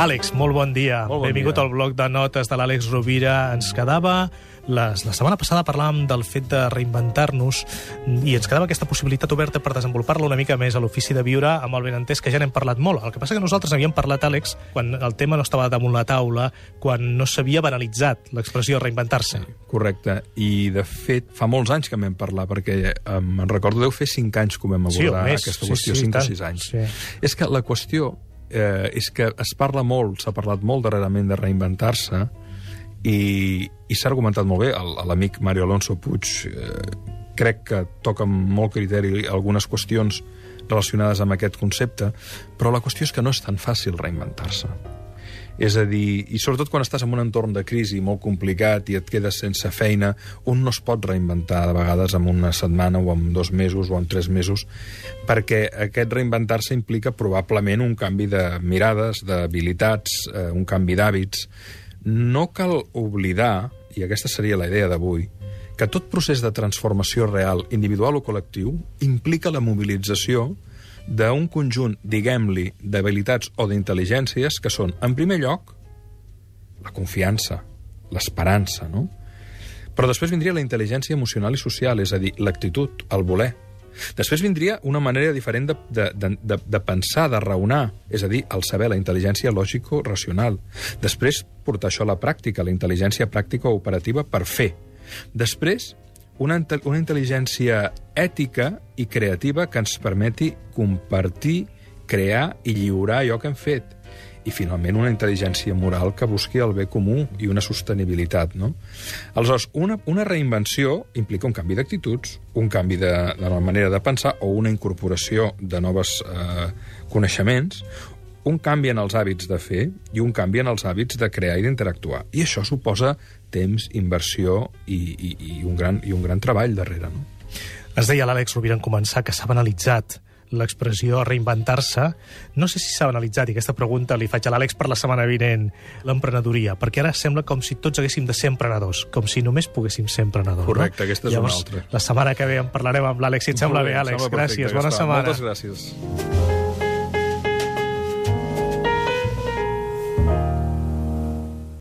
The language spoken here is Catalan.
Àlex, molt bon dia. Molt bon Benvingut dia. al bloc de notes de l'Àlex Rovira. Ens quedava... Les, la setmana passada parlàvem del fet de reinventar-nos i ens quedava aquesta possibilitat oberta per desenvolupar-la una mica més a l'ofici de viure amb el benentès que ja n'hem parlat molt. El que passa que nosaltres havíem parlat, Àlex, quan el tema no estava damunt la taula, quan no s'havia banalitzat l'expressió reinventar-se. Correcte. I, de fet, fa molts anys que en vam parlar, perquè eh, me'n recordo, deu fer 5 anys que ho vam Sí, abordar, més. aquesta Sí, qüestió, sí, 5 tant. o 6 anys. Sí. És que la qüestió eh, és que es parla molt, s'ha parlat molt darrerament de reinventar-se, i, i s'ha argumentat molt bé. L'amic Mario Alonso Puig eh, crec que toca amb molt criteri algunes qüestions relacionades amb aquest concepte, però la qüestió és que no és tan fàcil reinventar-se. És a dir, i sobretot quan estàs en un entorn de crisi molt complicat i et quedes sense feina, un no es pot reinventar de vegades en una setmana o en dos mesos o en tres mesos, perquè aquest reinventar-se implica probablement un canvi de mirades, d'habilitats, eh, un canvi d'hàbits. No cal oblidar, i aquesta seria la idea d'avui, que tot procés de transformació real, individual o col·lectiu, implica la mobilització d'un conjunt, diguem-li, d'habilitats o d'intel·ligències que són, en primer lloc, la confiança, l'esperança, no? Però després vindria la intel·ligència emocional i social, és a dir, l'actitud, el voler. Després vindria una manera diferent de, de, de, de, pensar, de raonar, és a dir, el saber, la intel·ligència lògico-racional. Després, portar això a la pràctica, la intel·ligència pràctica o operativa per fer. Després, una, una intel·ligència ètica i creativa que ens permeti compartir, crear i lliurar allò que hem fet. I, finalment, una intel·ligència moral que busqui el bé comú i una sostenibilitat. No? Aleshores, una, una reinvenció implica un canvi d'actituds, un canvi de, de la manera de pensar o una incorporació de noves eh, coneixements, un canvi en els hàbits de fer i un canvi en els hàbits de crear i d'interactuar. I això suposa temps, inversió i, i, i, un, gran, i un gran treball darrere. No? Ens deia l'Àlex Rovira en començar que s'ha banalitzat l'expressió reinventar-se. No sé si s'ha banalitzat, i aquesta pregunta li faig a l'Àlex per la setmana vinent, l'emprenedoria, perquè ara sembla com si tots haguéssim de ser emprenedors, com si només poguéssim ser emprenedors. Correcte, no? aquesta és una Llavors, altra. La setmana que ve en parlarem amb l'Àlex, si et sembla bé, Molt Àlex. em sembla Gràcies, bona setmana. Moltes gràcies.